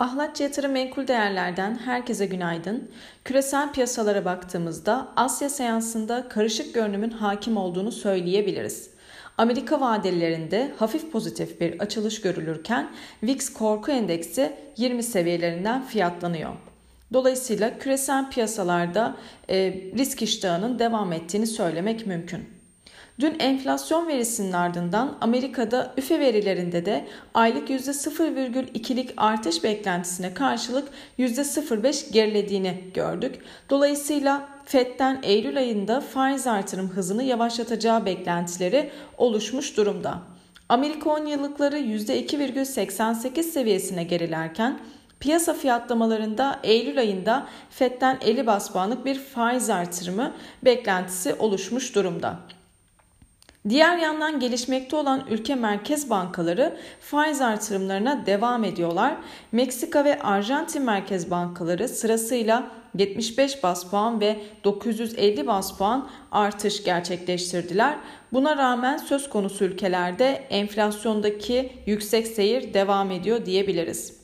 Ahlatçı Yatırım Menkul Değerler'den herkese günaydın. Küresel piyasalara baktığımızda Asya seansında karışık görünümün hakim olduğunu söyleyebiliriz. Amerika vadelerinde hafif pozitif bir açılış görülürken VIX korku endeksi 20 seviyelerinden fiyatlanıyor. Dolayısıyla küresel piyasalarda e, risk iştahının devam ettiğini söylemek mümkün. Dün enflasyon verisinin ardından Amerika'da üfe verilerinde de aylık %0,2'lik artış beklentisine karşılık %0,5 gerilediğini gördük. Dolayısıyla FED'den Eylül ayında faiz artırım hızını yavaşlatacağı beklentileri oluşmuş durumda. Amerika 10 yıllıkları %2,88 seviyesine gerilerken Piyasa fiyatlamalarında Eylül ayında FED'den 50 bas puanlık bir faiz artırımı beklentisi oluşmuş durumda. Diğer yandan gelişmekte olan ülke merkez bankaları faiz artırımlarına devam ediyorlar. Meksika ve Arjantin merkez bankaları sırasıyla 75 bas puan ve 950 bas puan artış gerçekleştirdiler. Buna rağmen söz konusu ülkelerde enflasyondaki yüksek seyir devam ediyor diyebiliriz.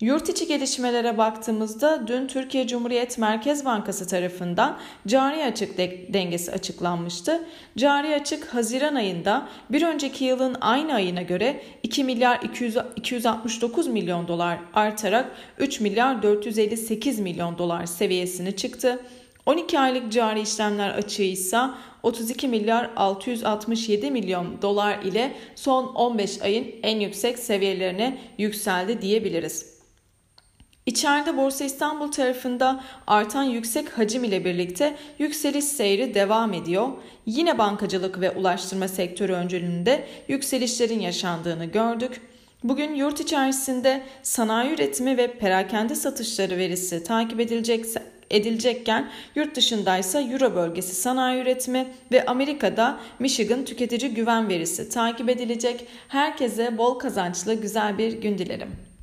Yurt içi gelişmelere baktığımızda dün Türkiye Cumhuriyet Merkez Bankası tarafından cari açık dengesi açıklanmıştı. Cari açık Haziran ayında bir önceki yılın aynı ayına göre 2 milyar 200, 269 milyon dolar artarak 3 milyar 458 milyon dolar seviyesine çıktı. 12 aylık cari işlemler açığı ise 32 milyar 667 milyon dolar ile son 15 ayın en yüksek seviyelerine yükseldi diyebiliriz. İçeride Borsa İstanbul tarafında artan yüksek hacim ile birlikte yükseliş seyri devam ediyor. Yine bankacılık ve ulaştırma sektörü öncülüğünde yükselişlerin yaşandığını gördük. Bugün yurt içerisinde sanayi üretimi ve perakende satışları verisi takip edilecek edilecekken yurt dışındaysa Euro bölgesi sanayi üretimi ve Amerika'da Michigan tüketici güven verisi takip edilecek. Herkese bol kazançlı güzel bir gün dilerim.